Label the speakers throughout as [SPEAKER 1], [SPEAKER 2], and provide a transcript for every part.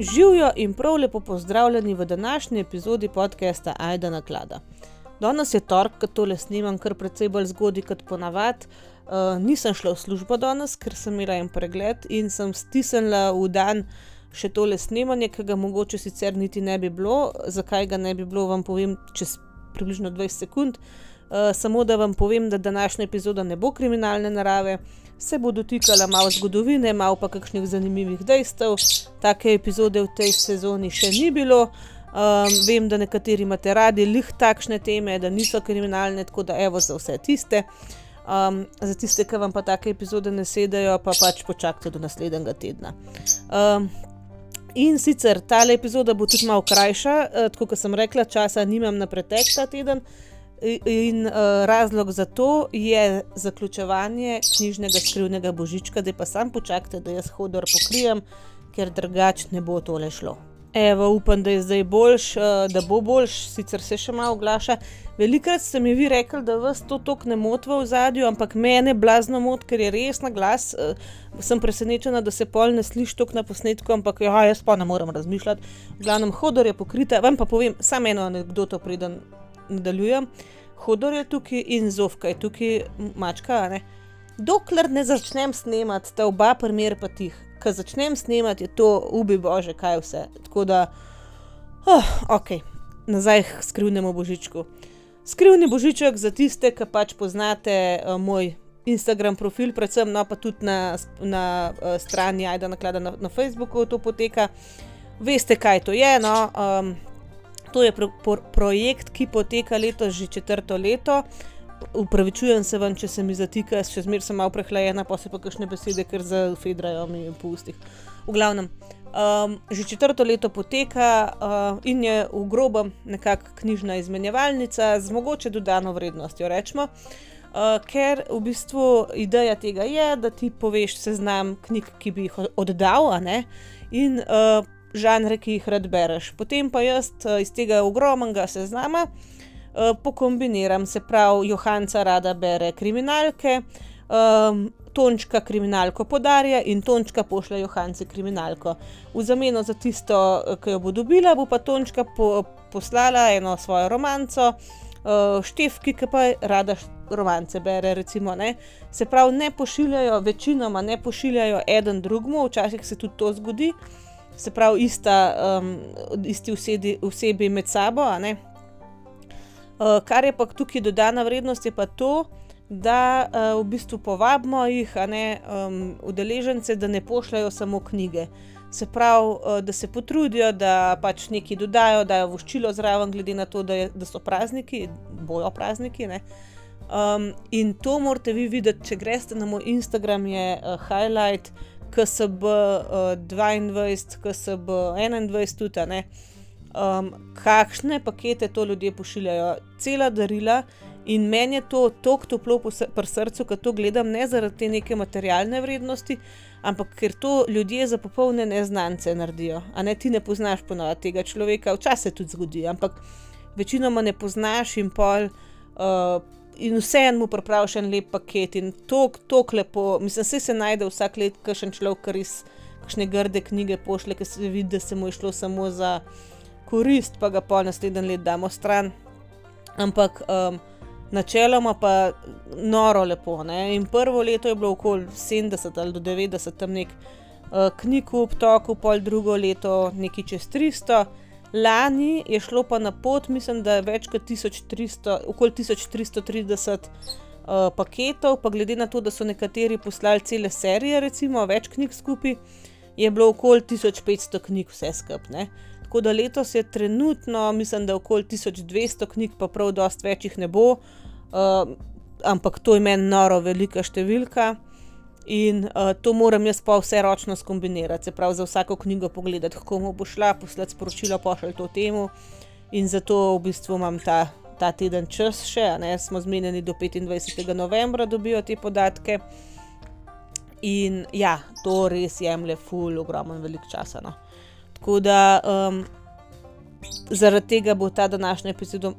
[SPEAKER 1] Živijo in prav lepo pozdravljeni v današnji epizodi podcasta Aida na klada. Danes je torek, ko tole snimam, kar precej bolj zgodaj kot ponavadi. Uh, nisem šla v službo danes, ker sem imela en pregled in sem stisnila v dan še tole snemanje, ki ga mogoče sicer niti ne bi bilo. Zakaj ga ne bi bilo, vam povem čez približno 20 sekund. Uh, samo da vam povem, da današnja epizoda ne bo kriminalne narave, se bo dotikala malo zgodovine, malo pa kakšnih zanimivih dejstev. Take epizode v tej sezoni še ni bilo. Um, vem, da nekateri imate radi lih takšne teme, da niso kriminalne, tako da evo za vse tiste. Um, za tiste, ki vam pa take epizode ne sedajo, pa pač počakajte do naslednjega tedna. Um, in sicer ta epizoda bo tudi malo krajša, uh, tako kot sem rekla, časa nimam na pretek ta teden. In uh, razlog za to je zaključovanje knjižnega skrivnega božička, da pa sam počakajte, da jaz hodor pokrijem, ker drugače ne bo tole šlo. Evo, upam, da je zdaj boljš, uh, da bo boljš, sicer se še malo oglaša. Velikrat ste mi vi rekli, da vas to tok ne motva v zadju, ampak mene blazno mot, ker je res na glas. Uh, sem presenečena, da se pol ne sliši tok na posnetku, ampak ja, jaz pa ne morem razmišljati. V glavnem, hodor je pokrita. Vam pa povem samo eno anekdoto, preden nadaljujem. Hodor je tukaj in zovka je tukaj, mačka. Ne? Dokler ne začnem snemati, ta oba primer pa tih, ko začnem snemati, je to ubi bože, kaj vse. Tako da, oh, ok, nazaj k skrivnemu božičku. Skrivni božiček za tiste, ki pač poznate uh, moj Instagram profil, predvsem no, pa tudi na, na uh, strani Aida naklada na, na Facebooku to poteka. Veste, kaj to je. No? Um, To je pro, pro, projekt, ki poteka letos že četrto leto. Upravičujem se vam, če se mi zatika, še zmeraj sem malo prehlajena, pa se pa kakšne besede, ker zafedrajo mi po ustih. V glavnem, um, že četrto leto poteka uh, in je v grobem nekakšna knjižna izmenjevalnica z mogoče dodano vrednostjo. Rečemo, uh, ker v bistvu ideja tega je, da ti poveš seznam knjig, ki bi jih oddal, in uh, žanre, ki jih rad bereš. Potem pa jaz eh, iz tega ogromnega seznama uh, pokombiniram, se pravi, Johanca rada bere kriminalke, um, Tončka kriminalko podarja in Tončka pošlje Johanci kriminalko. V zameno za tisto, eh, ki jo bo dobila, bo pa Tončka po, poslala eno svojo romanco. Uh, števki, ki pa rada romance bere, recimo, ne. se pravi, ne pošiljajo, večinoma ne pošiljajo eden drugemu, včasih se tudi to zgodi, uh, se pravi, ista, um, isti vsedi, vsebi med sabo. Uh, kar je pa tukaj dodana vrednost, je pa to, da uh, v bistvu povabimo jih, ne um, udeležence, da ne pošljajo samo knjige. Se pravi, uh, da se potrudijo, da pač nekaj dodajo, da je voščilo zraven, glede na to, da, je, da so prazniki, bojo prazniki. Um, in to morate vi videti, če greste na moj Instagram, je uh, highlight. KSB uh, 22, KSB 21, tudi ne. Um, kakšne pakete to ljudje pošiljajo, cela darila in meni je to tako toplo pri srcu, ko to gledam, ne zaradi te neke materialne vrednosti, ampak ker to ljudje za popolne neznance naredijo. A ne ti ne poznaš ponovadi tega človeka, včasih se tudi zgodi, ampak večinoma ne poznaš in pol. Uh, in vseeno mu pripraviš en lep paket in tako lepo. Mislim, da se najde vsak let, ki še en človek, ki res kakšne grde knjige pošle, ki se vidi, da se mu je šlo samo za korist, pa ga pa naslednji let damo stran. Ampak um, načeloma pa noro lepo. Ne? In prvo leto je bilo okoli 70 ali do 90 tam nek uh, knjig v obtoku, pol drugo leto nekaj čez 300. Lani je šlo pa na pot, mislim, da je več kot 1300, okoli 1330 uh, paketov, pa glede na to, da so nekateri poslali cele serije, recimo več knjig skupaj, je bilo okoli 1500 knjig vse skupaj. Tako da letos je trenutno, mislim, da okoli 1200 knjig, pa prav dost večjih ne bo, uh, ampak to je meni noro velika številka. In uh, to moram jaz pa vse ročno skombinirati, se pravi za vsako knjigo pogledati, kako mu bo šla, poslati sporočilo, pošljati to temu. In zato v bistvu imam ta, ta teden čas še, ne smo zmenjeni do 25. novembra, dobijo te podatke. In ja, to res jemlje, ful, ogromno velik časa. No. Tako da um, zaradi tega bo ta današnja epizoda,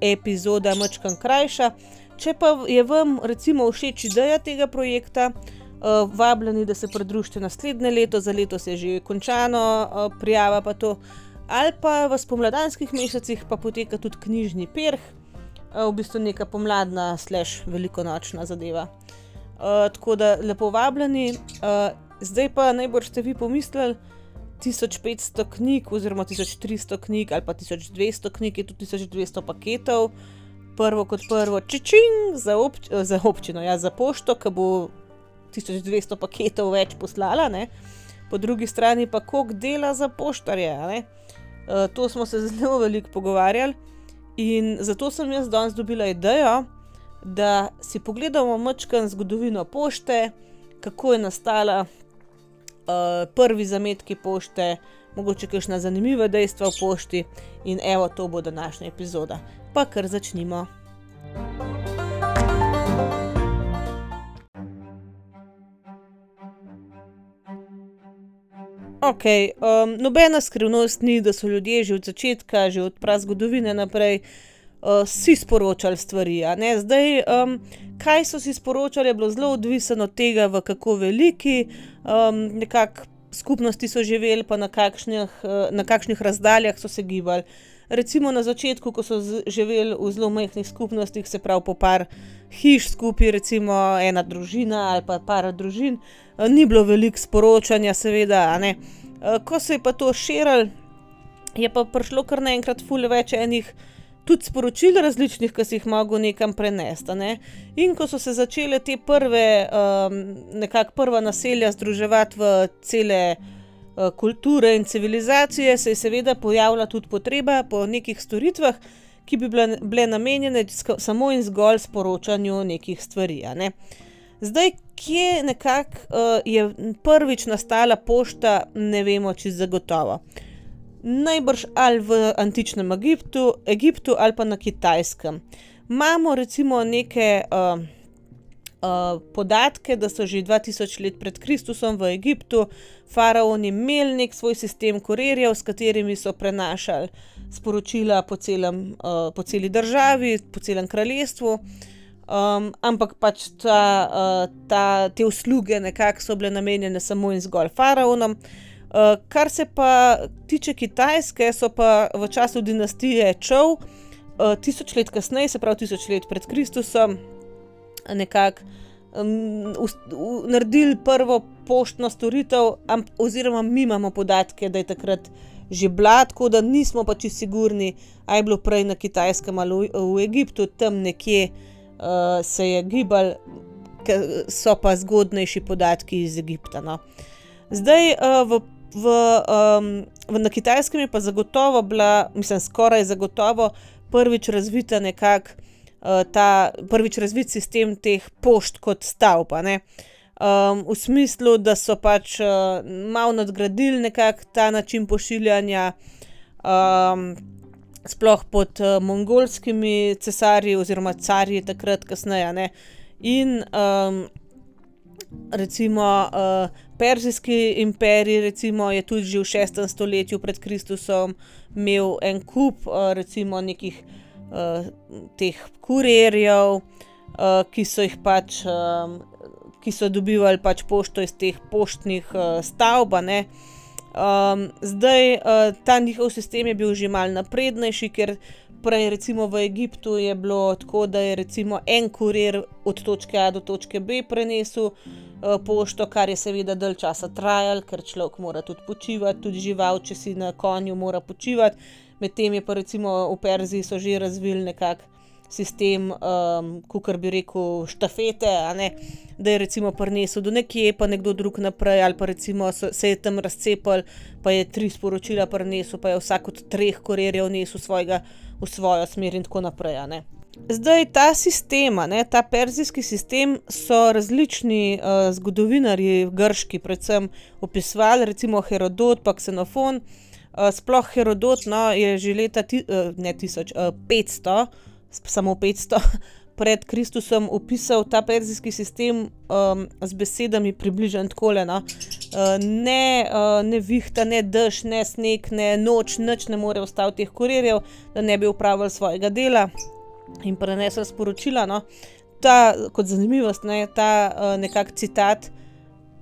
[SPEAKER 1] epizoda mačkam krajša. Če pa je vam, recimo, všeč ideja tega projekta, vabljeni, da se pridružite naslednje leto, za leto se je že končano, uh, prijava pa to. Ali pa v spomladanskih mesecih pa poteka tudi knjižni perh, uh, v bistvu neka pomladna, slash velikonočna zadeva. Uh, tako da lepo vabljeni, uh, zdaj pa najbolj ste vi pomislili. 1500 knjig, oziroma 1300 knjig, ali pa 1200 knjig, je tudi 1200 paketov, prvo kot prvo, čičing za, obč za občino, ja, za pošto, ki bo 1200 paketov več poslala, ne? po drugi strani pa koliko dela za poštarje. Uh, to smo se zelo veliko pogovarjali in zato sem jaz danes dobila idejo, da si pogledamo mačkan zgodovino pošte, kako je nastala, uh, prvi zametki pošte, mogoče kakšna zanimiva dejstva o pošti in evo, to bo današnja epizoda. Pa kar začnimo. Ok, um, nobena skrivnost ni, da so ljudje že od začetka, že od prazgodovine naprej, uh, si sporočali stvari. Zdaj, um, kaj so si sporočali, je bilo zelo odvisno od tega, v kako veliki um, skupnosti so živeli, pa na kakšnih, uh, na kakšnih razdaljah so se gibali. Recimo na začetku, ko so živeli v zelo majhnih skupnostih, se pravi po par hiš skupaj, recimo ena družina ali pa par družin, uh, ni bilo veliko sporočanja, seveda. Uh, ko se je pa to širilo, je pa prišlo kar naenkrat fulje več enih tudi sporočil različnih, ki si jih mogel nekam prenesti. Ne? In ko so se začele te prve, um, nekako prva naselja združevati v cele uh, kulture in civilizacije, se je seveda pojavila tudi potreba po nekih storitvah, ki bi bile, bile namenjene samo in zgolj sporočanju nekih stvari. Ne? Zdaj, kje nekako uh, je prvič nastala pošta, ne vemo, če zagotovo najbrž ali v antičnem Egiptu, Egiptu ali pa na Kitajskem. Imamo recimo neke uh, podatke, da so že 2000 let pred Kristusom v Egiptu faraoni imeli nek svoj sistem kurirjev, s katerimi so prenašali sporočila po, celem, uh, po celi državi, po celem kraljestvu. Um, ampak pač ta, uh, ta, te usluge nekako so bile namenjene samo in zgolj faraonom. Uh, kar se pa tiče Kitajske, so pa v času dinastije Čov, uh, tisoč let kasneje, se pravi tisoč let pred Kristusom, nekako um, naredili prvo poštno storitev, am, oziroma mi imamo podatke, da je takrat že bila, tako da nismo pa čisto sigurni, ali je bilo prej na Kitajskem ali v, v Egiptu, tam nekje uh, se je gibal, so pa zgodnejši podatki iz Egipta. No. Zdaj uh, v v, um, v, na kitajskem je pa zagotovo bila, mislim, skoraj zagotovo prvič razvita nekako uh, ta prvič razvit sistem teh pošt kot stavba. Um, v smislu, da so pač uh, malo nadgradili nekako ta način pošiljanja, um, sploh pod uh, mongolskimi cesarji oziroma carji takrat, kasneje. In um, recimo uh, Perzijski imperij, recimo, je tudi že v 6. stoletju pred Kristusom imel en kup uh, recimo nekih uh, teh kurirjev, uh, ki so jih pač. Um, Ki so dobivali pač pošto iz teh poštnih uh, stavb. Um, zdaj, uh, ta njihov sistem je bil že mal naprednejši, ker prej, recimo v Egiptu, je bilo tako, da je en kurir od točke A do točke B prenesel Eh, pošto, kar je seveda dalj časa trajalo, ker človek mora tudi počivati, tudi žival, če si na konju, mora počivati. Medtem je pa recimo v Perziji so že razvili nekakšen sistem, um, kot bi rekel, štafete, da je recimo prinesel do nekje, pa nekdo drug naprej, ali pa recimo so, se je tam razcepil, pa je tri sporočila prinesel, pa je vsak od treh korirjev nesel svojega v svojo smer in tako naprej. Zdaj, ta sistem, ne, ta perzijski sistem, so različni uh, zgodovinarji, grški, predvsem opisovali, recimo Herodot, pa Xenofon. Uh, sploh Herodot no, je že leta ti, uh, ne, tisoč, uh, 500, samo 500 pred Kristusom opisal ta perzijski sistem um, z besedami približno tako: no. uh, ne, uh, ne vihta, ne dež, ne sneg, ne noč, noč ne more ostati teh kurirjev, da ne bi upravljali svojega dela in prenesel sporočila. No. Ta, kot zanimivost, ne, ta uh, nekakšen citat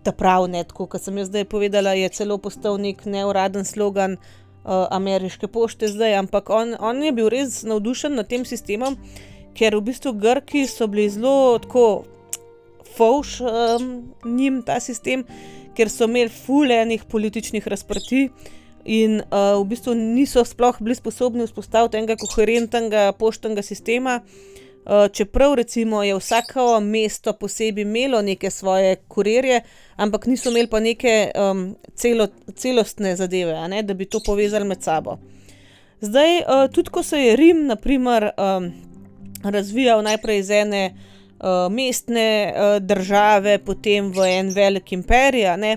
[SPEAKER 1] ta pravi, kot sem jaz zdaj povedala, je celo postal nek neuraden slogan uh, ameriške pošte zdaj, ampak on, on je bil res navdušen nad tem sistemom, ker v bistvu Grki so bili zelo tako fauš um, njim ta sistem, ker so imeli fulejnih političnih razprtij. In uh, v bistvu niso sploh bili sposobni vzpostaviti enega koherentnega poštnega sistema, uh, čeprav recimo je vsako mesto posebej imelo neke svoje kurirje, ampak niso imeli pa neke um, celo, celostne zadeve, ne, da bi to povezali med sabo. Zdaj, uh, tudi ko se je Rim, naprimer, um, razvijal najprej iz ene uh, mestne uh, države, potem v en velik imperij, ne,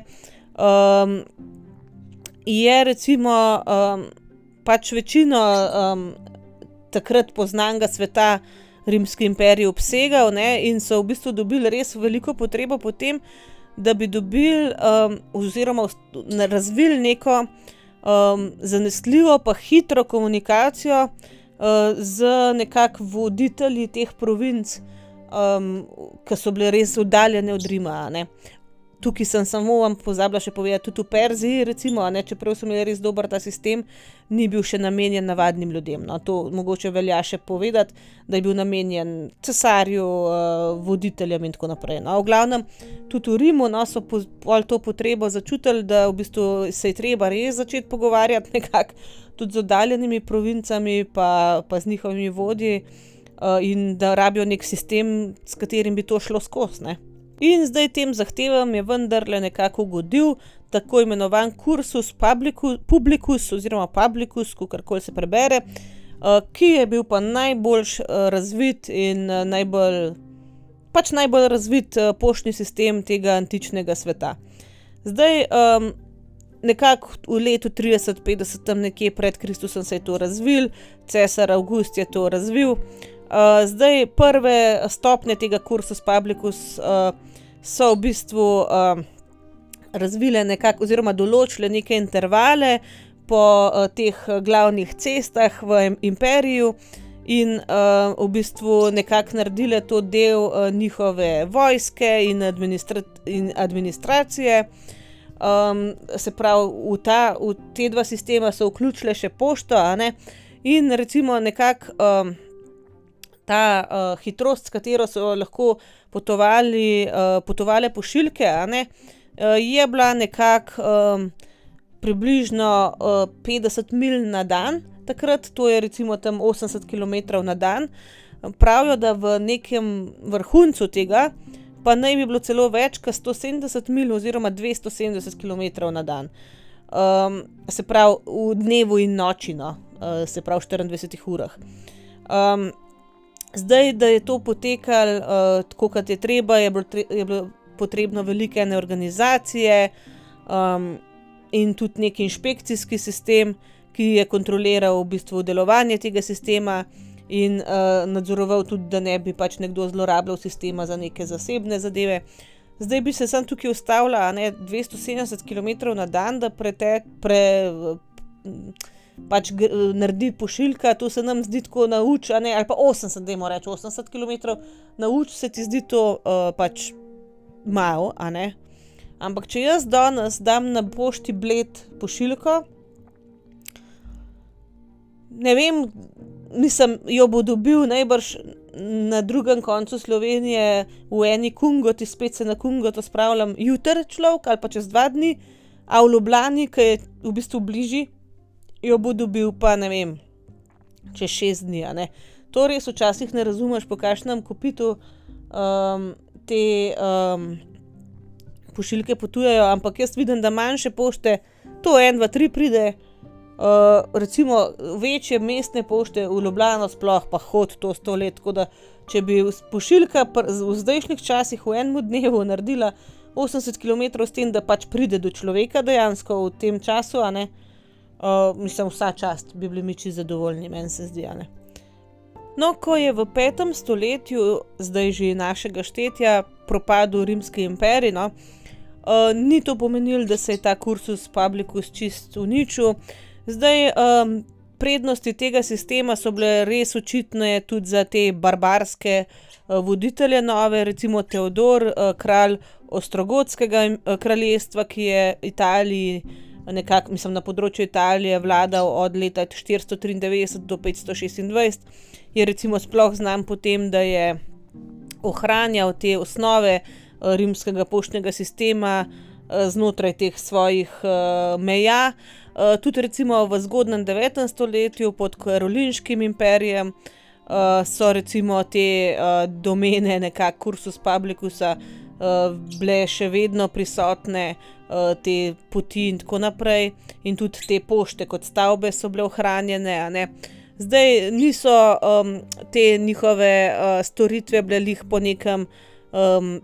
[SPEAKER 1] um, je recimo um, pač večino um, takrat poznanega sveta. Rimski imperij obsegal ne, in so v bistvu dobili res veliko potrebo po tem, da bi dobili um, oziroma razvili neko um, zanesljivo, pa hitro komunikacijo uh, z nekakšnimi voditelji teh provinc, um, ki so bile res oddaljene od Rima. Tukaj sem samo vam pozabila še povedati, tudi v Perziji, recimo, ne, čeprav so imeli res dober ta sistem, ni bil še namenjen navadnim ljudem. No, to mogoče velja še povedati, da je bil namenjen cesarju, uh, voditeljem in tako naprej. No, v glavnem, tudi v Rimu no, so pol to potrebo začutili, da v bistvu se je treba res začeti pogovarjati nekako tudi z oddaljenimi provincami, pa, pa z njihovimi vodji, uh, in da rabijo nek sistem, s katerim bi to šlo skozi. In zdaj tem zahtevam je vendarle nekako ugodil tako imenovan kursus publicus, oziroma publicus, kako se prebere, uh, ki je bil pa najbolj eh, razvit in uh, najbolj, pač najbolj razvit poštni sistem tega antičnega sveta. Zdaj, um, nekako v letu 30-50, tam nekje pred Kristusom se je to razvil, cesar August je to razvil. Uh, zdaj, prve stopnje tega kursa Publicus uh, so v bistvu uh, razvile nekako, oziroma določile neke intervale po uh, teh glavnih cestah v imperiju in uh, v bistvu nekako naredile to del uh, njihove vojske in, administra in administracije. Um, se pravi, v, ta, v te dva sistema so vključile še pošto, in recimo nekako. Um, ta uh, hitrost, s katero so lahko potovali, uh, potovale pošiljke, ne, uh, je bila nekako um, približno uh, 50 mil na dan, takrat to je recimo tam 80 km na dan. Pravijo, da v nekem vrhuncu tega pa naj bi bilo celo več kot 170 mil oziroma 270 km na dan. Um, se pravi v dnevu in noči, no, uh, se pravi v 24 urah. Um, Zdaj, da je to potekalo uh, tako, kot je treba, je bilo, tre je bilo potrebno velike organizacije um, in tudi neki inšpekcijski sistem, ki je kontroliral v bistvu delovanje tega sistema in uh, nadzoroval tudi, da ne bi pač nekdo zlorabljal sistema za neke zasebne zadeve. Zdaj bi se sam tukaj ustavila, ne 270 km na dan, da pretek. Pre, pač naredi pošiljka, to se nam zdi tako nauč, ali pa 80, da imamo reči 80 km, nauč se ti zdi to uh, pač malo, a ne. Ampak če jaz danes dam na pošti bled pošiljko, ne vem, nisem jo bo dobil najbrž na drugem koncu Slovenije, v eni kungoti, spet se na kungoto spravljam, jutri človek ali pa čez dva dni, a v Ljubljani, ki je v bistvu bližji, jo bo dobil, pa ne vem, čez šest dni. To res včasih ne razumeš, po kakšnem kopitu um, te um, pošiljke potujejo, ampak jaz vidim, da manjše pošte, to en, dva, tri pride. Uh, recimo večje mestne pošte v Ljubljano, sploh pa hod to sto let. Da, če bi pošiljka v zdajšnjih časih v enem dnevu naredila 80 km, s tem, da pač pride do človeka dejansko v tem času, a ne, uh, Uh, mislim, vsa čast bi bili mi čisto zadovoljni, meni se zdi. No, ko je v petem stoletju, zdaj že našega štetja, propadel rimski imperij, no, uh, ni to pomenilo, da se je ta kursus publicus čist uničil. Zdaj, um, prednosti tega sistema so bile res očitne tudi za te barbarske voditelje nove, recimo Teodor, kralj Ostrogotskega kraljestva, ki je Italiji nekako, mislim, na področju Italije vladal od leta 493 do 526, je recimo sploh znan po tem, da je ohranjal te osnove rimskega poštnega sistema znotraj teh svojih meja. Tudi recimo v zgodnjem 9. stoletju pod Karolinškim imperijem so recimo te domene nekako kursus publicusa bile še vedno prisotne, te poti in tako naprej, in tudi te pošte kot stavbe so bile ohranjene. Zdaj niso um, te njihove uh, storitve bile lih po nekem, um,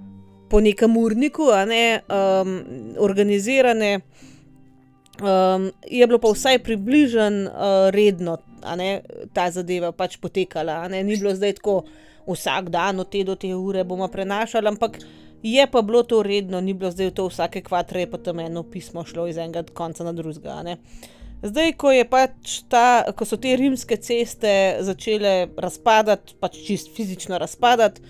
[SPEAKER 1] po nekem urniku, ne um, organizirane, um, je bilo pa vsaj približno uh, redno, a ne ta zadeva pač potekala, ni bilo zdaj tako vsak dan od te do te ure bomo prenašali, ampak je pa bilo to redno, ni bilo zdaj to vsake kvatre, pa tam eno pismo šlo iz enega konca na drugega. Zdaj, ko, pač ta, ko so te rimske ceste začele razpadati, pač čist fizično razpadati,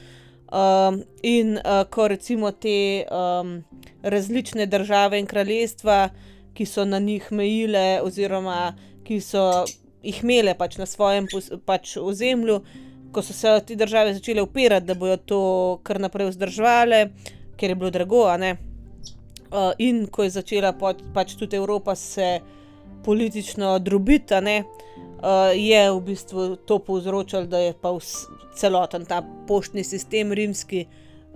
[SPEAKER 1] um, in uh, ko recimo te um, različne države in kraljestva, ki so na njih mejile, oziroma ki so jih imele pač na svojem pač ozemlju, ko so se te države začele upirati, da bodo to kar naprej vzdrževale, ker je bilo drago. Uh, in ko je začela pač tudi Evropa se politično drobiti, uh, je v bistvu to povzročalo, da je pa celoten ta poštni sistem rimski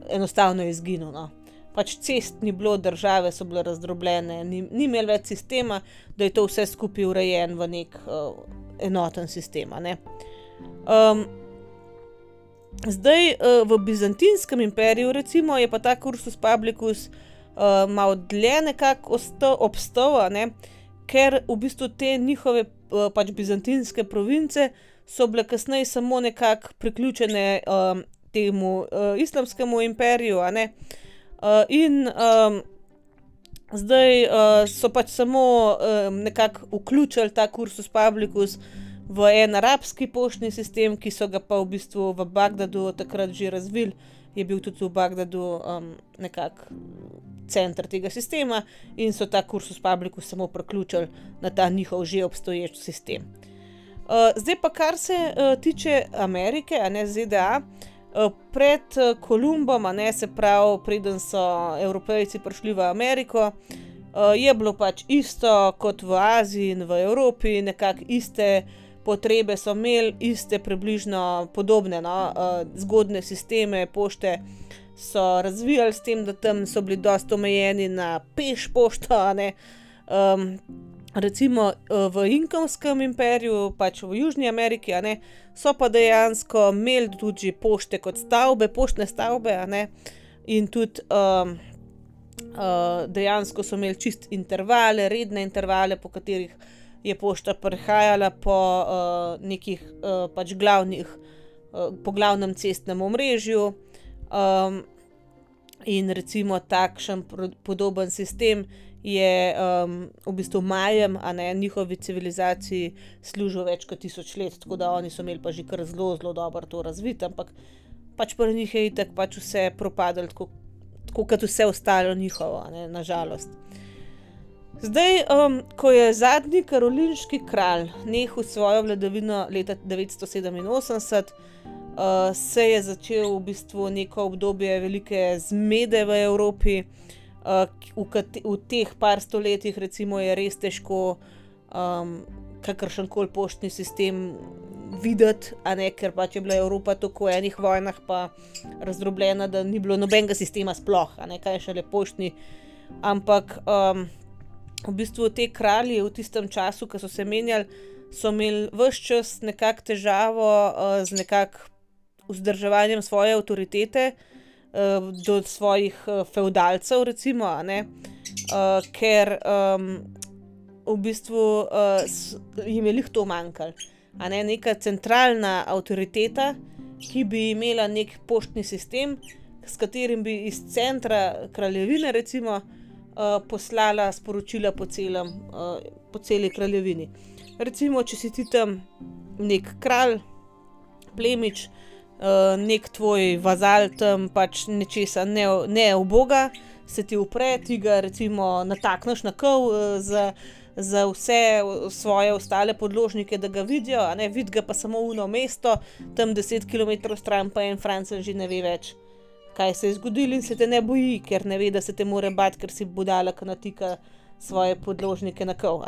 [SPEAKER 1] enostavno izginil. No. Pač cest ni bilo, države so bile razdrobljene, ni, ni imel več sistema, da je to vse skupaj urejen v nek uh, enoten sistem. Um, Zdaj uh, v Bizantinskem imperiju, recimo, je pa ta kursus publicus uh, malo dlje nekako obstal, ne? ker v bistvu te njihove uh, pač bizantinske province so bile kasneje samo nekako priključene uh, temu uh, islamskemu imperiju. Uh, in um, zdaj uh, so pač samo um, nekako vključili ta kursus publicus v en arabski poštni sistem, ki so ga pa v bistvu v Bagdadu takrat že razvili, je bil tudi v Bagdadu um, nekako center tega sistema in so ta kursus publiku samo priključili na ta njihov že obstoječ sistem. Uh, zdaj pa kar se uh, tiče Amerike, a ne ZDA. Uh, pred uh, Kolumbom, ne se pravi, preden so Evropejci prišli v Ameriko, uh, je bilo pač isto kot v Aziji in v Evropi, nekako iste uh, potrebe so imeli iste, približno podobne, no, uh, zgodne sisteme pošte so razvijali, s tem, da tam so bili dosta omejeni na peš pošto. Um, recimo uh, v Inkovskem imperiju, pač v Južni Ameriki, ne, so pa dejansko imeli tudi pošte kot stavbe, poštne stavbe, in tudi. Um, Uh, dejansko so imeli čist intervale, redne intervale, po katerih je pošta prehajala po uh, nekih uh, pač glavnih, uh, po glavnem cestnem omrežju. Um, in recimo takšen podoben sistem je um, v bistvu Majem, a ne njihovi civilizaciji, služil več kot tisoč let, tako da oni so imeli pa že kar zelo, zelo dobro to razvito, ampak pač pri njih je itak pač vse propadalo, tako, tako kot vse ostalo njihovo, nažalost. Zdaj, um, ko je zadnji karolinski kralj nehal svojo vladavino leta 987, uh, se je začel v bistvu neko obdobje velike zmede v Evropi. Uh, v, v teh par stoletjih, je res težko um, kakršen koli poštni sistem videti, ne, ker pač je bila Evropa tako v enih vojnah pa razdrobljena, da ni bilo nobenega sistema sploh, ne kaj še le poštni. Ampak um, v bistvu te kralji v tistem času, ko so se menjali, so imeli vse čas nekako težavo uh, z nekakšnim vzdrževanjem svoje avtoritete uh, do svojih uh, feudalcev, recimo, uh, ker um, v bistvu uh, jim je lih to manjkalo. Ne? Neka centralna avtoriteta, ki bi imela nek poštni sistem, s katerim bi iz centra kraljevine, recimo, uh, poslala sporočila po, celem, uh, po celi kraljevini. recimo, če si ti tam nek kralj, plemič, uh, nek tvoj vazal tam pač nečesa ne, ne oboga, se ti upre, ti ga recimo natakneš na kov uh, za, vse svoje ostale podložnike, da ga vidijo, a ne vidi ga pa samo uno mesto, tam 10 km stran pa en francel že ne ve več. Kaj se je zgodilo, in se te ne boji, ker ne ve, da se te more bati, ker si budala, ki natika svoje podložnike na kov.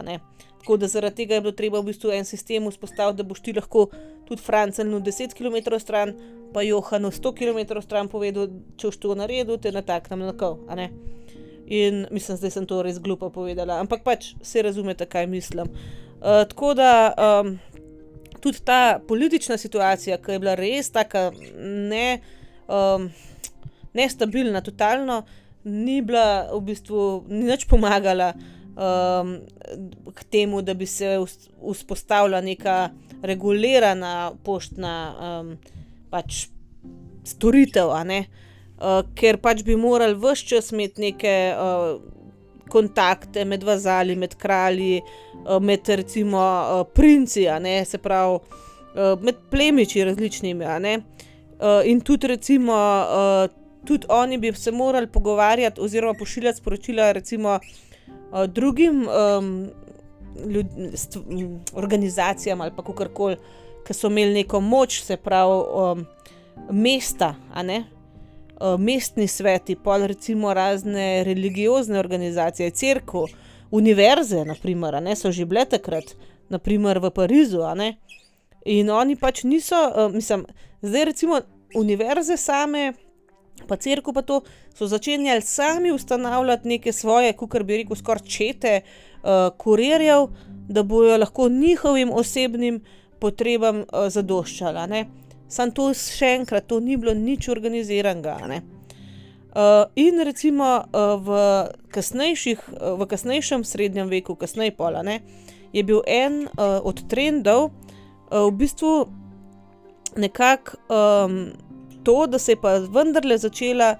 [SPEAKER 1] Tako da zaradi tega je bilo treba v bistvu en sistem vzpostaviti, da boš ti lahko tudi Francelnu 10 km stran, pa Johanu 100 km stran povedal, če boš to naredil, te nataknem na kov. In mislim, da sem to res glupo povedala, ampak pač se razumete, kaj mislim. Uh, tako da um, tudi ta politična situacija, ki je bila res tako ne, um, nestabilna, totalno, ni bila v bistvu nič pomagala um, k temu, da bi se vzpostavila neka regulirana poštna um, pač storitev, ne? uh, ker pač bi morali vse čas imeti neke uh, kontakte med vazali, med kralji, uh, med recimo uh, princi, se pravi uh, med plemiči različnimi. Uh, in tudi recimo. Tudi oni bi se morali pogovarjati, oziroma pošiljati sporočila, recimo, uh, drugim um, ljud, st, um, organizacijam ali pa kako koli, ki so imeli neko moč, se pravi, um, mesta, uh, mestni sveti, pa recimo razne religiozne organizacije, crkve, univerze, naprimer, ne, so že bile takrat, naprimer v Parizu. In oni pač niso, uh, mislim, zdaj recimo univerze same pa crkva, pa to so začenjali sami ustanavljati neke svoje, kot bi rekel, skoraj čete uh, kurirjev, da bojo lahko njihovim osebnim potrebam uh, zadoščala. Sam to še enkrat, to ni bilo nič organiziranega. Uh, in recimo uh, v, uh, v kasnejšem srednjem veku, kasneje pola, ne, je bil en uh, od trendov uh, v bistvu nekako. Um, to, da se je pa vendarle začela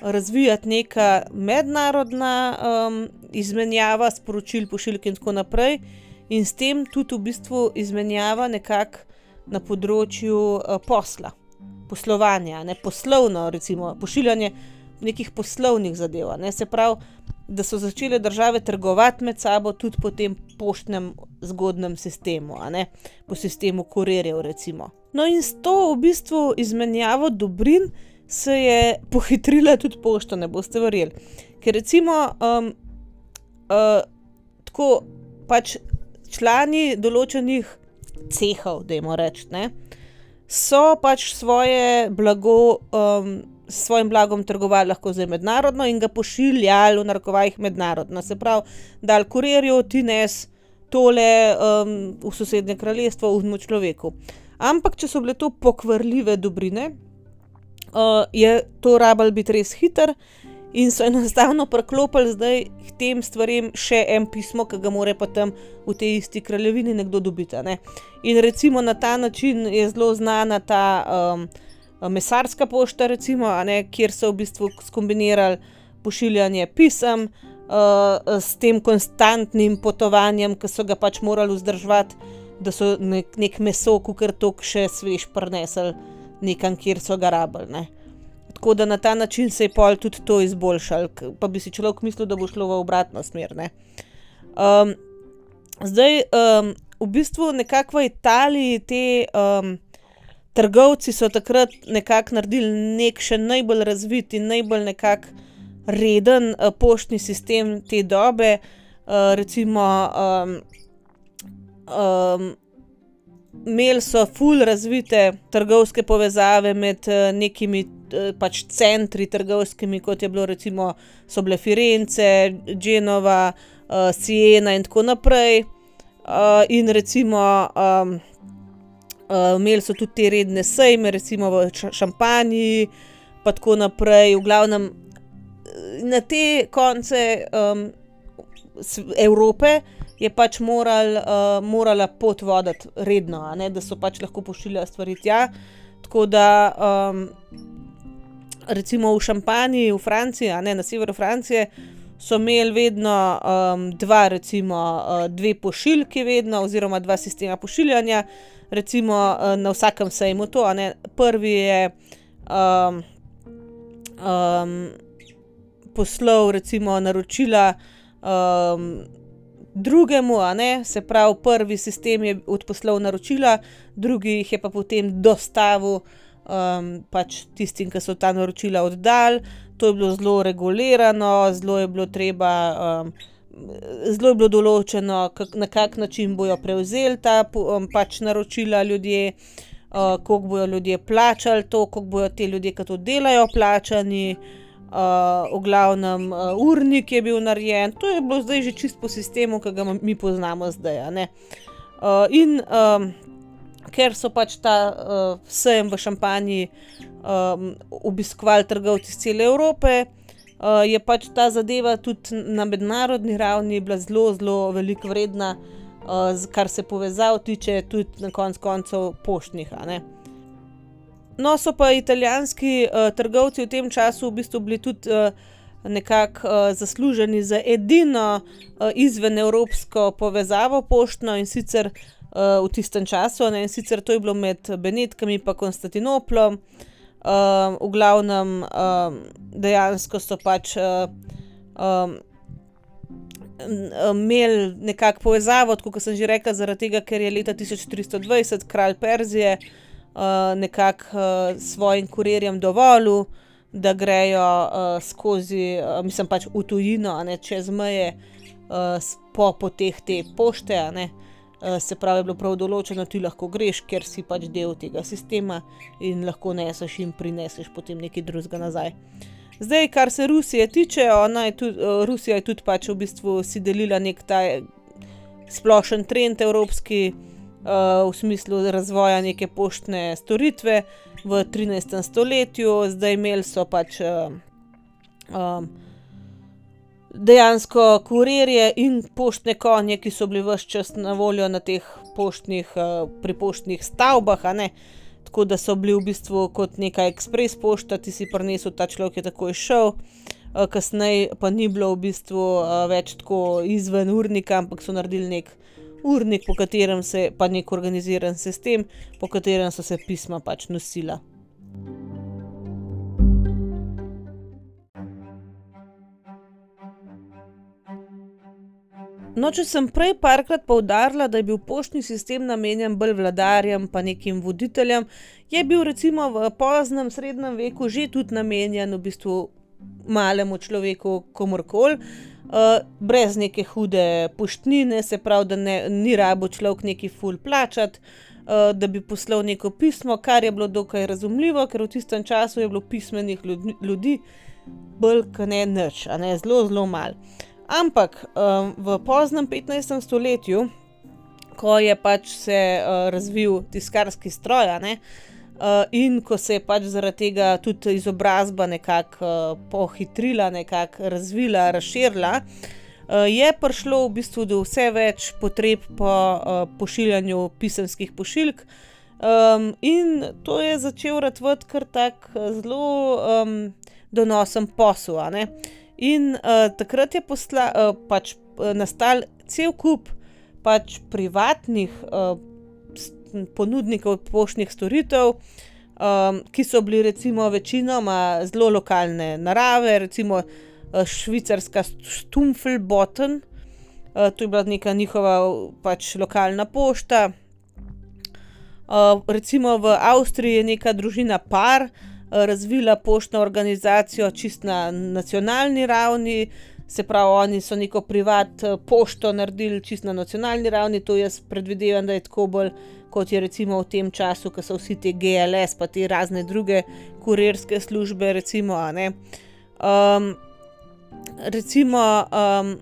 [SPEAKER 1] razvijati neka mednarodna um, izmenjava sporočil, pošiljk in tako naprej, in s tem tudi v bistvu izmenjava nekako na področju uh, posla, poslovanja, ne poslovno, recimo pošiljanje nekih poslovnih zadev. Ne, se pravi, da so začele države trgovati med sabo tudi po tem poštnem zgodnem sistemu, po sistemu kurirjev, recimo. No, in s to v bistvu izmenjavo dobrin se je pohitrila tudi pošta, ne boste verjeli. Ker recimo um, uh, tako pač člani določenih cehov, da jim rečem, so pač svoje blago. Um, S svojim blagom trgovali lahko zdaj mednarodno in ga pošiljali v narekovajih mednarodno. Se pravi, da al kurirju ti nes tole um, v sosednje kraljestvo, v dnu človeku. Ampak, če so bile to pokvarljive dobrine, uh, je to rabal biti res hiter in so enostavno preklopili zdaj k tem stvarem še en pismo, ki ga mora pa tam v tej isti kraljevini nekdo dobiti. Ne? In recimo na ta način je zelo znana ta um, mesarska pošta, recimo, ne, kjer so v bistvu skombinirali pošiljanje pisem. Uh, s tem konstantnim potovanjem, ki so ga pač morali vzdrževati, da so nek, nek meso, kukar tok še svež prenesel nekam, kjer so ga rabili. Ne. Tako da na ta način se je pol tudi to izboljšal, pa bi si človek mislil, da bo šlo v obratno smer. Um, zdaj, um, v bistvu nekako v Italiji te um, trgovci so takrat nekako naredili nek še najbolj razvit in najbolj nekako reden uh, poštni sistem te dobe. Uh, recimo, um, um, imeli so ful razvite trgovske povezave med uh, nekimi uh, pač centri trgovskimi, kot je bilo recimo so bile Firence, Genova, uh, Siena in tako naprej. Uh, in recimo um, uh, imeli so tudi te redne sejme, recimo v Šampaniji, pa tako naprej, v glavnem na te konce um, Evrope je pač moral, uh, morala pot voditi redno, da so pač lahko pošiljali stvari tja. Tako da, um, recimo v Šampaniji, v Franciji, ne na severu Francije, so imeli vedno um, dva, recimo uh, dve pošiljki, vedno, oziroma dva sistema pošiljanja, recimo uh, na vsakem sejmu to. Prvi je um, um, poslal, recimo, naročila um, drugemu, se pravi, prvi sistem je odposlal naročila, drugi jih je pa potem dostavil um, pač tistim, ki so ta naročila oddali. To je bilo zelo regulirano, zelo je bilo treba. Um, Zelo je bilo določeno, kak, na kak način bojo prevzeli ta um, pač naročila ljudje, uh, koliko bojo ljudje plačali, to, koliko bojo te ljudje, ki to delajo, plačani. Uh, v glavnem, uh, urnik je bil narejen, to je bilo zdaj že čist po sistemu, ki ga mi poznamo zdaj. Uh, in um, ker so pač ta uh, sejem v Šampanji um, obiskovali trgovci iz cele Evrope, uh, je pač ta zadeva tudi na mednarodni ravni bila zelo, zelo veliko vredna, uh, kar se povezav tiče, tudi na konc koncev poštnih. No, so pa italijanski uh, trgovci v tem času v bistvu bili tudi. Uh, Nekako uh, zasluženi za edino uh, izvenevropsko povezavo poštno in sicer uh, v tistem času. Ne? In sicer to je bilo med Benetkami in Konstantinoplom. Uh, v glavnem, uh, dejansko so pač uh, um, imeli nekako povezavo, kot sem že rekla, zaradi tega, ker je leta 1320 kralj Perzije uh, nekako uh, svojim kurirjem dovolil, da grejo uh, skozi, uh, mislim pač v tujino, ne čez meje, uh, po poteh te pošte. Eh, se pravi, je bilo prav določeno, ti lahko greš, ker si pač del tega sistema in lahko neseš in prineseš potem nekaj drugega nazaj. Zdaj, kar se Rusije tiče, je tudi, uh, Rusija je tudi pač v bistvu si delila nek ta splošen trend evropski uh, v smislu razvoja neke poštne storitve v 13. stoletju, zdaj imeli so pač. Uh, um, dejansko kurirje in poštne konje, ki so bili vse čas na voljo na teh poštnih, uh, pripoštnih stavbah. Tako da so bili v bistvu kot neka ekspres pošta, ti si prinesel ta človek, je takoj šel. Uh, kasneje pa ni bilo v bistvu uh, več tako izven urnika, ampak so naredili nek urnik, po katerem se pa nek organiziran sistem, po katerem so se pisma pač nosila. No, če sem prej parkrat poudarila, da je bil poštni sistem namenjen bolj vladarjem, pa nekim voditeljem, je bil recimo v poznem srednjem veku že tudi namenjen v bistvu malemu človeku, komorkoli, uh, brez neke hude poštnine, se pravi, da ne, ni rabo človek neki ful plačati. Uh, da bi poslal neko pismo, kar je bilo dokaj razumljivo, ker v tistem času je bilo pismenih ljudi, bolj kot ne nič, a ne zelo, zelo malo. Ampak um, v poznem 15. stoletju, ko je pač se uh, razvil tiskarski stroj, ne, uh, in ko se je pač zaradi tega tudi izobrazba nekako uh, pohitrila, nekako razvila, razširila, uh, je prišlo v bistvu do vse več potreb po uh, pošiljanju pisemskih pošiljk. Um, in to je začel radvati kar tak zelo um, donosen posel. In uh, takrat je posla, uh, pač, uh, nastal cel kup pač privatnih uh, ponudnikov poštnih storitev, um, ki so bili recimo večinoma zelo lokalne narave, recimo uh, švicarska Stumfelbotten, uh, to je bila neka njihova pač lokalna pošta. Uh, recimo v Avstriji je neka družina par, uh, razvila poštno organizacijo čist na nacionalni ravni, se pravi, oni so neko privat eh, pošto naredili čist na nacionalni ravni, to jaz predvidevam, da je tako bolj kot je recimo v tem času, ko so vsi te GLS, pa te razne druge kurirske službe, recimo. Um, recimo, um,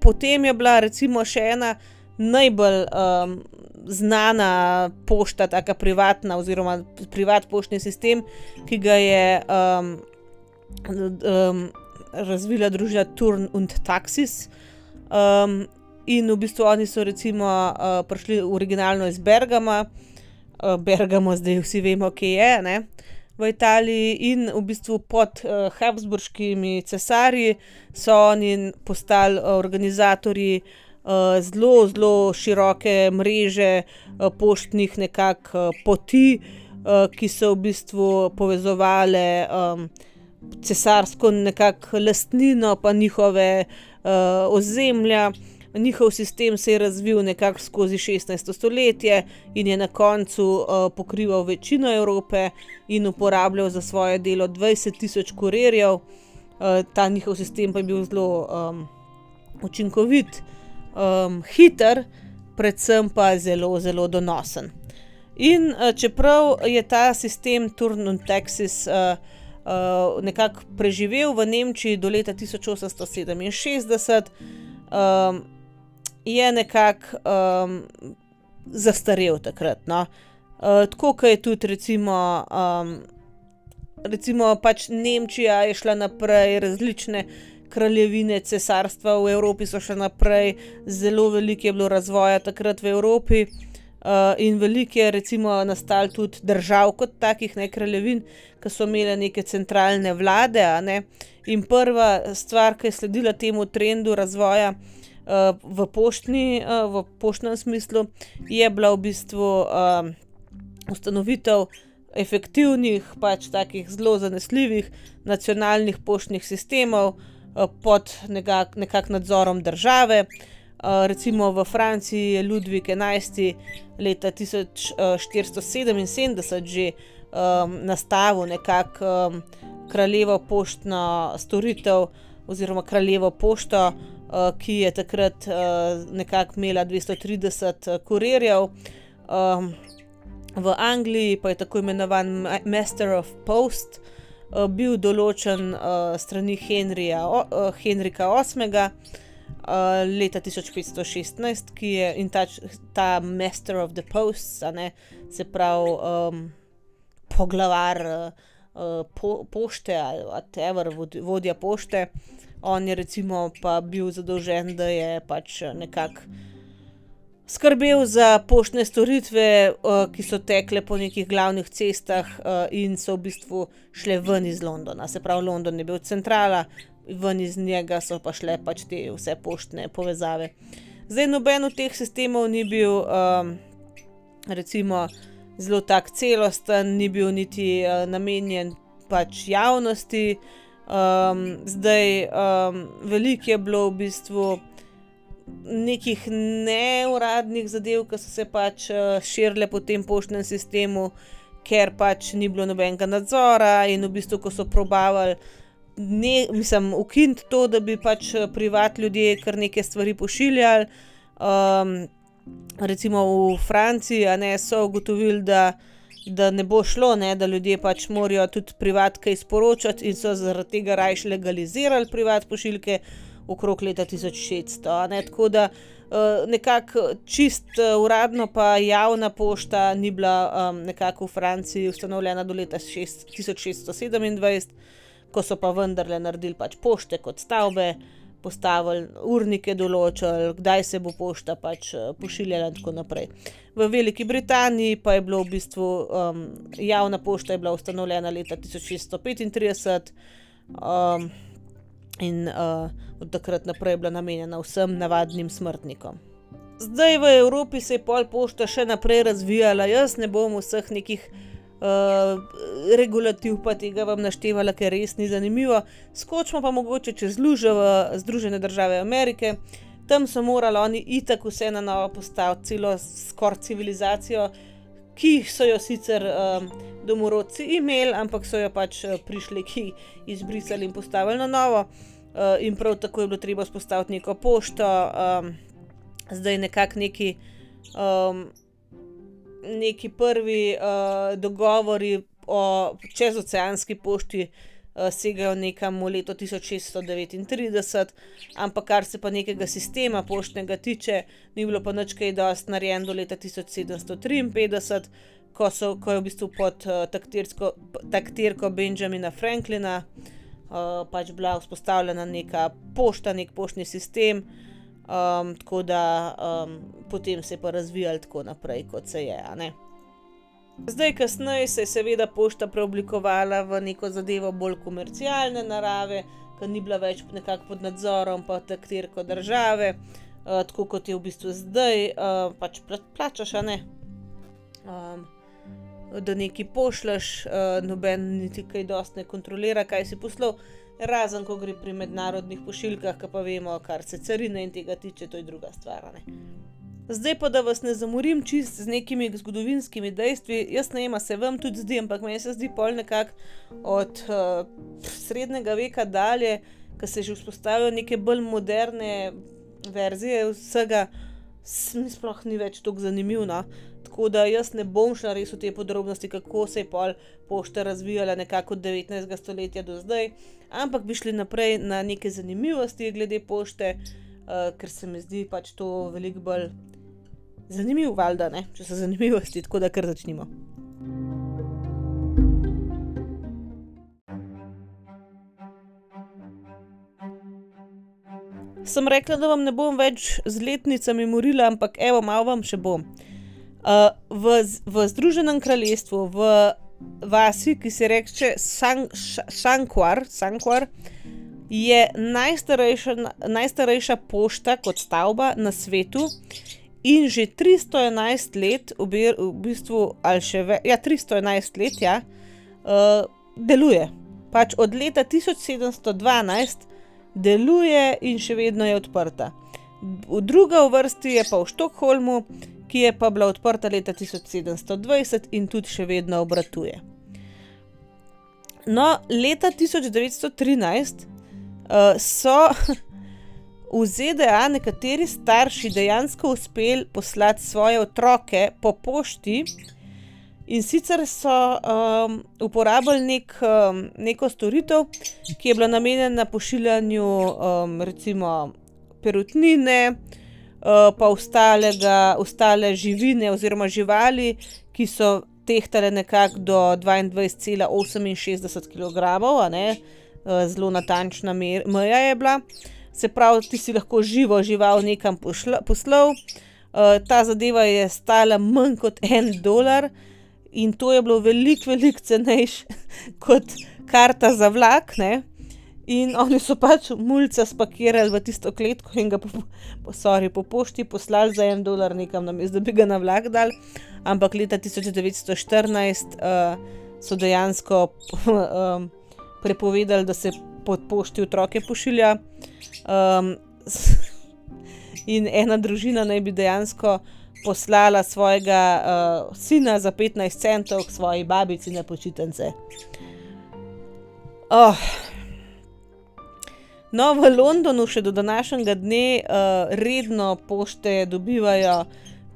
[SPEAKER 1] potem je bila recimo še ena najbolj um, znana pošta, tako privatna, oziroma privat poštni sistem, ki ga je um, um, razvila družba Turn und Taxis. Um, in v bistvu oni so recimo uh, prišli originalno iz Bergama, uh, Bergamo, zdaj vsi vemo, kje je. Ne? v Italiji in v bistvu pod uh, Habsburškimi cesarji so oni postali organizatorji uh, zelo, zelo široke mreže uh, poštnih nekakšnih uh, poti, uh, ki so v bistvu povezovali um, cesarsko nekakšno lastnino, pa njihove uh, ozemlja. Njihov sistem se je razvil nekako skozi 16. stoletje in je na koncu uh, pokrival večino Evrope in uporabljal za svoje delo 20 tisoč kurirjev. Uh, ta njihov sistem pa je bil zelo um, učinkovit, um, hiter, predvsem pa zelo, zelo donosen. In uh, čeprav je ta sistem Turnum Texas uh, uh, nekako preživel v Nemčiji do leta 1867. Um, je nekako um, zastarel takrat. No? Uh, tako kot je tudi, recimo, um, recimo pač Nemčija je šla naprej, različne kraljevine, cesarstva v Evropi so šle naprej, zelo veliko je bilo razvoja takrat v Evropi. Uh, in veliko je, recimo, nastalo tudi držav kot takih, ne kraljevin, ki so imele neke centralne vlade. Ne? In prva stvar, ki je sledila temu trendu razvoja, uh, v, poštni, uh, v poštnem smislu, je bila v bistvu uh, ustanovitev efektivnih, pač takih zelo zanesljivih nacionalnih poštnih sistemov uh, pod nekakšnim nekak nadzorom države. Recimo v Franciji je Ludvik XI. leta 1477 že um, nastavil nekakšno um, kraljevo poštno storitev oziroma kraljevo pošto, uh, ki je takrat uh, nekako imela 230 kurirjev. Um, v Angliji pa je tako imenovan Master of Post bil določen strani Henrija, Henrika VIII. Uh, leta 1516, ki je in ta, ta Master of the Posts, ne, se pravi um, poglavar uh, po, pošte ali whatever, vodja pošte, on je recimo pa bil zadolžen, da je pač nekako skrbel za poštne storitve, uh, ki so tekle po nekih glavnih cestah uh, in so v bistvu šle ven iz Londona. Se pravi, London je bil centrala, ven iz njega so pa šle pač te vse poštne povezave. Zdaj, noben od teh sistemov ni bil, um, recimo, zelo tak celosten, ni bil niti uh, namenjen pač javnosti. Um, zdaj, um, veliko je bilo v bistvu nekih neuradnih zadev, ki so se pač uh, širile po tem poštnem sistemu, ker pač ni bilo nobenega nadzora in v bistvu, ko so probavali. Ne, mislim, ukiniti to, da bi pač uh, privat ljudje kar neke stvari pošiljali. Um, recimo v Franciji, ne so ugotovili, da da ne bo šlo, ne, da ljudje pač morajo tudi privatke izporočati in so zaradi tega rajš legalizirali privat pošiljke okrog leta 1600. Ne, tako da uh, nekako čist uh, uradno pa javna pošta ni bila um, nekako v Franciji ustanovljena do leta 1627, ko so pa vendarle naredili pač pošte kot stavbe postavili, urnike določili, kdaj se bo pošta pač eh, pošiljala in tako naprej. V Veliki Britaniji pa je bilo v bistvu um, javna pošta ustanovljena leta 1635 um, in uh, od takrat naprej je bila namenjena vsem navadnim smrtnikom. Zdaj v Evropi se je pol pošta še naprej razvijala, jaz ne bom vseh nekih uh, regulativ, pa tega vam naštevala, ker res ni zanimivo. Skočimo pa mogoče čez luže v Združene države Amerike. Tam so morali oni itak vse na novo postaviti, celo skoraj civilizacijo, ki so jo sicer um, domorodci imeli, ampak so jo pač uh, prišli, ki izbrisali in postavili na novo. Uh, in prav tako je bilo treba spostaviti neko pošto, um, zdaj nekako neki. Um, neki prvi uh, dogovori o čezoceanski pošti uh, segajo nekam v leto 1639, ampak kar se pa nekega sistema poštnega tiče, ni bilo pa nič kaj dosti narejeno do leta 1753, ko, so, ko je v bistvu pod uh, taktirko Benjamina Franklina uh, pač bila vzpostavljena neka pošta, nek poštni sistem. Um, tako da um, potem se je pa razvijal tako naprej, kot se je. Zdaj, kasneje se je seveda pošta preoblikovala v neko zadevo bolj komercialne narave, ki ni bila več nekako pod nadzorom, pa taktirko države, uh, tako kot je v bistvu zdaj, uh, pač plačaš, a ne. Um, da nekaj pošleš, uh, noben niti kaj dosti ne kontrolira, kaj si poslal, razen ko gre pri mednarodnih pošiljkah, ki pa vemo, kar se carine in tega tiče, to je druga stvar. Zdaj pa, da vas ne zamorim čist z nekimi zgodovinskimi dejstvi, jaz ne vem, se vam tudi zdi, ampak meni se zdi pol nekako od uh, srednjega veka dalje, ko se že vzpostavijo neke bolj moderne verzije vsega, mi sploh ni več tako zanimivo. No? Tako da jaz ne bom šla res v te podrobnosti, kako se je pol pošta razvijala nekako od 19. stoletja do zdaj, ampak bi šli naprej na neke zanimivosti glede pošte, uh, ker se mi zdi pač to veliko bolj zanimivo, valjda, ne? če so zanimivosti, tako da kar začnimo. Sem rekla, da vam ne bom več z letnicami morila, ampak evo, malo vam še bom. Uh, v, v Združenem kraljestvu, v vasi, ki se reče Šankvar, Šankvar, je najstarejša, najstarejša pošta kot stavba na svetu in že 311 let, v, v bistvu, ali še več, ja, 311 let, ja, uh, deluje. Pač od leta 1712 deluje in še vedno je odprta. V druga vrsti je pa v Štokholmu, ki je pa bila odprta leta 1720 in tudi še vedno obratuje. No, leta 1913 uh, so v ZDA nekateri starši dejansko uspeli poslati svoje otroke po pošti. In sicer so um, uporabljali nek, um, neko storitev, ki je bila namenjena pošiljanju, um, recimo, perutnine, uh, pa ostalega, ostale živine oziroma živali, ki so tehtale nekako do 22,68 kg, uh, zelo natančna meja je bila se pravi, ti si lahko živo žival nekam poslal. Uh, ta zadeva je stala manj kot en dolar in to je bilo veliko, veliko cenejše kot karta za vlak. Ne? In oni so pač mulca spakirali v tisto kletko in ga po, po, sorry, po pošti poslali za en dolar nekam na mestu, da bi ga na vlak dal. Ampak leta 1914 uh, so dejansko uh, prepovedali, da se pod pošti otroke pošilja. Um, in ena družina naj bi dejansko poslala svojega uh, sina za 15 centov k svoji babici na počitnice. Oh. No, v Londonu še do današnjega dne uh, redno pošte dobivajo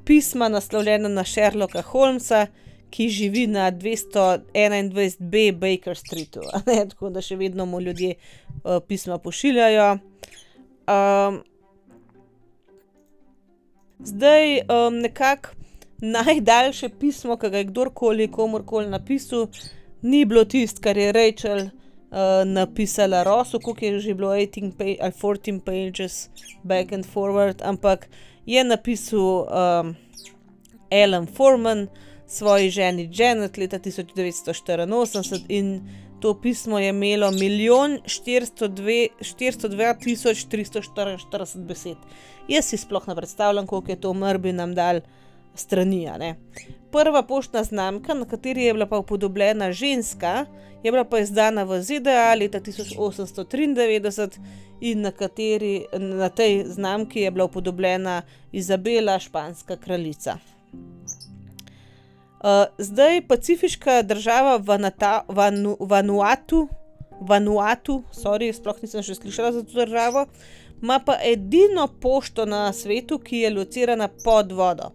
[SPEAKER 1] pisma naslovljena na Sherlocka Holmesa, ki živi na 221b Baker Streetu. Tako da še vedno mu ljudje uh, pisma pošiljajo. Um, zdaj, um, nekako najdaljše pismo, ki ga je kdorkoli komorkoli napisal, ni bilo tisto, kar je Rachel napisala Rosu, koliko je že bilo 18 ali 14 pages back and forward, ampak je napisal um, Alan Forman svoji ženi Janet leta 1984 in to pismo je imelo 1.402.344 besed. Jaz si sploh ne predstavljam, koliko je to mrbi nam dal strani. Prva poštna znamka, na kateri je bila pa upodobljena ženska, je bila pa izdana v ZDA leta 1893 in na, kateri, na tej znamki je bila upodobljena Izabela, španska kraljica. Uh, zdaj pacifiška država Vanata, Vanu, Vanuatu, Vanuatu, sorry, sploh nisem še slišala za to državo, ima pa edino pošto na svetu, ki je locirana pod vodo.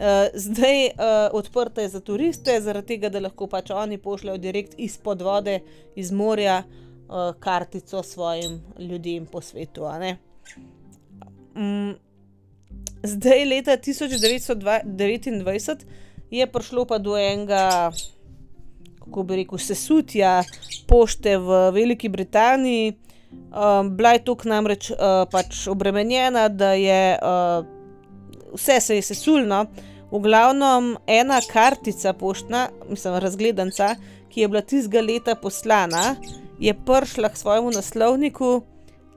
[SPEAKER 1] Uh, zdaj uh, odprta je za turiste, zaradi tega, da lahko pač oni pošljajo direkt izpod vode, iz morja, uh, kartico svojim ljudem po svetu. Um, zdaj, leta 1929 je prišlo pa do enega, kako bi rekel, sesutja pošte v Veliki Britaniji. Um, bila je tukaj namreč uh, pač obremenjena, da je uh, vse se je sesulno, V glavnem ena kartica poštna, mislim, razgledanca, ki je bila tistega leta poslana, je prišla k svojemu naslovniku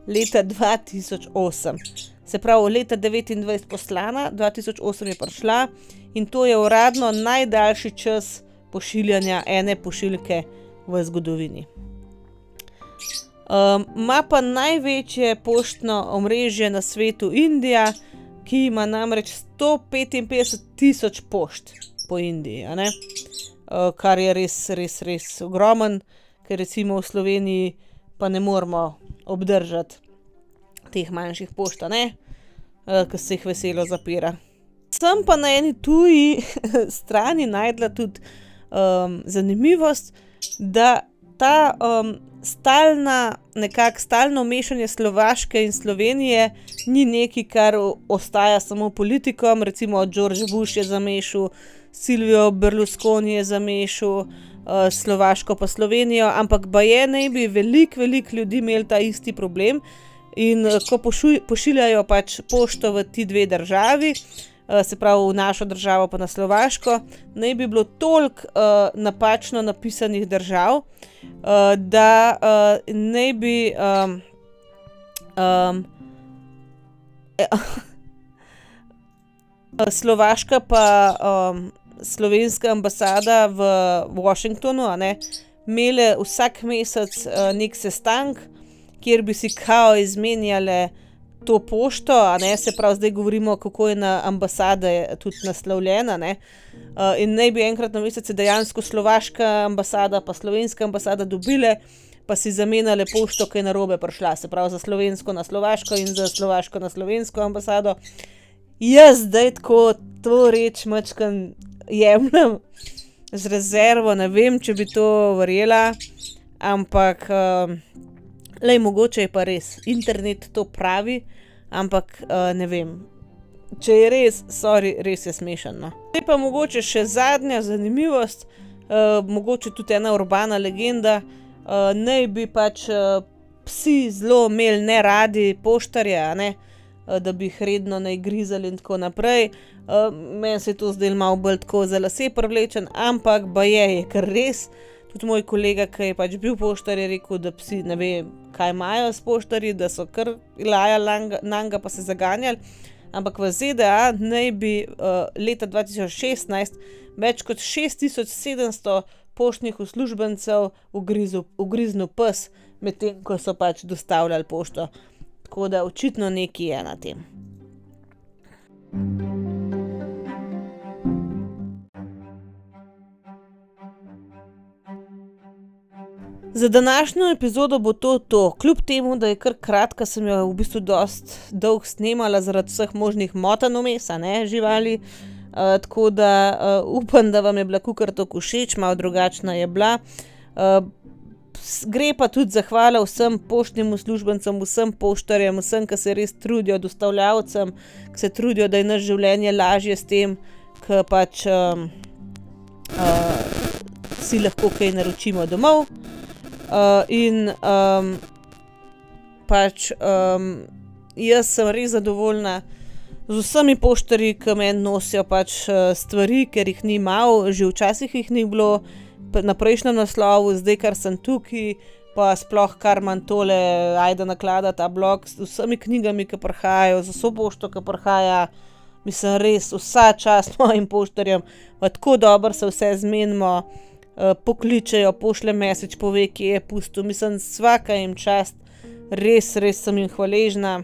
[SPEAKER 1] leta 2008. Se pravi, leta 29 poslana, 2008 je prišla in to je uradno najdaljši čas pošiljanja ene pošiljke v zgodovini. Ima um, pa največje poštno omrežje na svetu Indija, ki ima namreč 155 tisoč pošt po Indiji, uh, kar je res, res, res ogromen, ker recimo v Sloveniji pa ne moremo obdržati teh manjših pošt, uh, ki se jih veselo zapira. Sem pa na eni tuji strani najdla tudi um, zanimivost, da ta um, stalna, nekako stalno mešanje Slovaške in Slovenije ni nekaj, kar ostaja samo politikom, recimo George Bush je zamešal, Silvijo Berlusconi je zamešal, uh, Slovaško pa Slovenijo, ampak baje naj bi veliko, veliko ljudi imeli ta isti problem. In uh, ko pošiljajo pač pošto v ti dve državi, Eh, se pravi v našo državo, pa na Slovaško, naj bi bilo toliko uh, napačno napisanih držav, uh, da uh, naj bi. Um, um, Slovaška pa um, slovenska ambasada v Washingtonu imele vsak mesec uh, nek sestanek, kjer bi si kao izmenjale to pošto, ne, se pravi, zdaj govorimo, kako je na ambasade tudi naslovljena. Ne, uh, in naj bi enkrat na mesec dejansko slovaška ambasada, pa slovenska ambasada dobile, pa si zamenjale pošto, ki je na robe prišla, se pravi, za slovensko na slovaško in za slovaško na slovensko ambasado. Jaz zdaj tako to reč mačkam jemljem z rezervo, ne vem, če bi to verjela, ampak. Uh, Le mogoče je pa res, internet to pravi, ampak uh, ne vem. Če je res, sorry, res je smešno. No. Zdaj pa mogoče še zadnja zanimivost, uh, mogoče tudi ena urbana legenda. Uh, naj bi pač uh, psi zelo imeli ne radi poštarja, ne? uh, da bi jih redno ne grizali in tako naprej. Uh, meni se je to zdelo malo bolj tako za lase privlečen, ampak ba je, je kar res. Tudi moj kolega, ki je pač bil poštar, je rekel, da psi ne ve, kaj imajo s poštarji, da so kar lajali na njega, pa se zaganjali. Ampak v ZDA naj bi uh, leta 2016 več kot 6700 poštnih uslužbencev ugriznil pes, medtem ko so pač dostavljali pošto. Tako da očitno nekaj je na tem. thank you Za današnjo epizodo bo to to. Kljub temu, da je kar kratka, sem jo v bistvu dost dolg snemala zaradi vseh možnih motenj mesa, ne živali. Uh, tako da uh, upam, da vam je bila kukar tako všeč, malo drugačna je bila. Uh, gre pa tudi zahvala vsem poštnim uslužbencem, vsem poštarjem, vsem, ki se res trudijo, dostavljavcem, ki se trudijo, da je naše življenje lažje s tem, ki pač um, uh, si lahko kaj naročimo domov. Uh, in um, pač um, jaz sem res zadovoljna z vsemi poštarji, ki me nosijo pač uh, stvari, ker jih ni malo, že včasih jih ni bilo na prejšnjem naslovu, zdaj kar sem tukaj, pa sploh kar manj tole, ajde naklada ta blog z vsemi knjigami, ki prihajajo, z vso pošto, ki prihaja. Mislim, res vsa čast mojim poštarjem, tako dobro se vse zmenimo. Eh, pokličejo, pošle mesič, pove, ki je pusto. Mislim, vsaka jim čast, res, res sem jim hvaležna.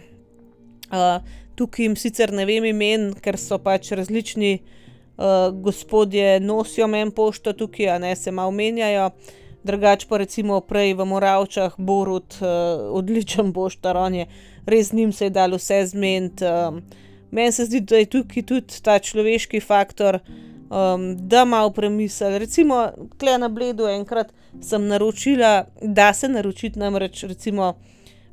[SPEAKER 1] Uh, tukaj jim sicer ne vem imen, ker so pač različni uh, gospodje, nosijo meni pošto tukaj, a ne se malo menjajo. Drugač pa recimo prej v Moravčah, Borut, uh, odličen poštar, on je res njim se je dal vse zmeniti. Um, meni se zdi, da je tukaj tudi ta človeški faktor um, da malo premisli. Recimo, tle na Bledu enkrat sem naročila, da se naročiti namreč recimo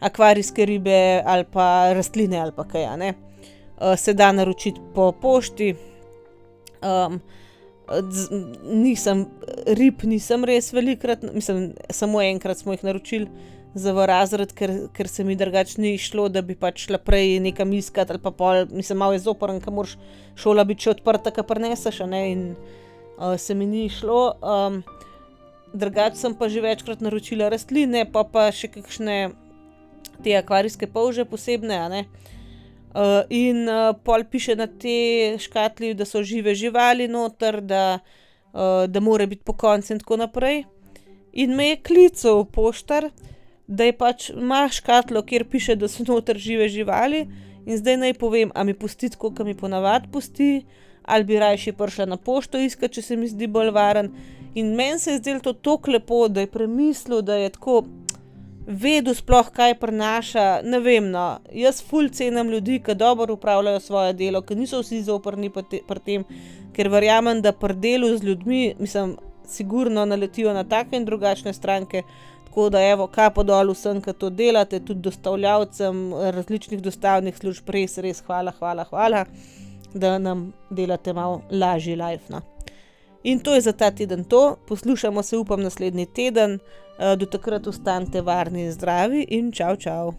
[SPEAKER 1] akvarijske ribe ali pa rastline ali pa kaj, ne. Uh, se da naročiti po pošti. Um, z, nisem, rib nisem res velikrat, mislim, samo enkrat smo jih naročili za v razred, ker, ker se mi drugače ni šlo, da bi pač šla prej nekam iskati ali pa pol, mislim, malo je zoporen, kam moraš šola biti še odprta, kar preneseš, ne, in uh, se mi ni šlo. Um, drugače sem pa že večkrat naročila rastline, pa pa še kakšne te akvarijske polže posebne, ne. Uh, in uh, pol piše na te škatli, da so žive živali noter, da, uh, da mora biti po koncu in tako naprej. In me je klical poštar, da je pač ima škatlo, kjer piše, da so noter žive živali, in zdaj naj povem, a mi pusti tako, kot mi ponavadi pusti, ali bi raje prišla na pošto iskati, če se mi zdi bolj varen. In meni se je zdelo to tako lepo, da je premislil, da je tako vedel, sploh kaj prinaša. Ne vem, no, jaz ful cenim ljudi, ki dobro upravljajo svoje delo, ki niso vsi zoprni pri tem, ker verjamem, da pri delu z ljudmi, mislim, sigurno naletijo na take in drugačne stranke. Tako da, evo, kapo dol vsem, ki to delate, tudi dostavljavcem različnih dostavnih služb, res, res, hvala, hvala, hvala, da nam delate malo lažji life. No. In to je za ta teden to, poslušamo se, upam, naslednji teden, do takrat ostanite varni in zdravi in čau, čau.